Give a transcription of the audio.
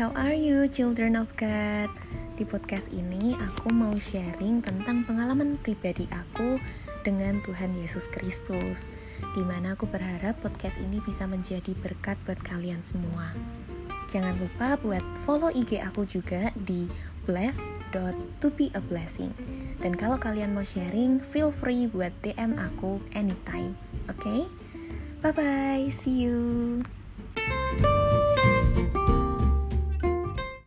how are you children of God? Di podcast ini aku mau sharing tentang pengalaman pribadi aku dengan Tuhan Yesus Kristus Di mana aku berharap podcast ini bisa menjadi berkat buat kalian semua Jangan lupa buat follow IG aku juga di blessed.tobeablessing Dan kalau kalian mau sharing, feel free buat DM aku anytime Oke? Okay? Bye-bye, see you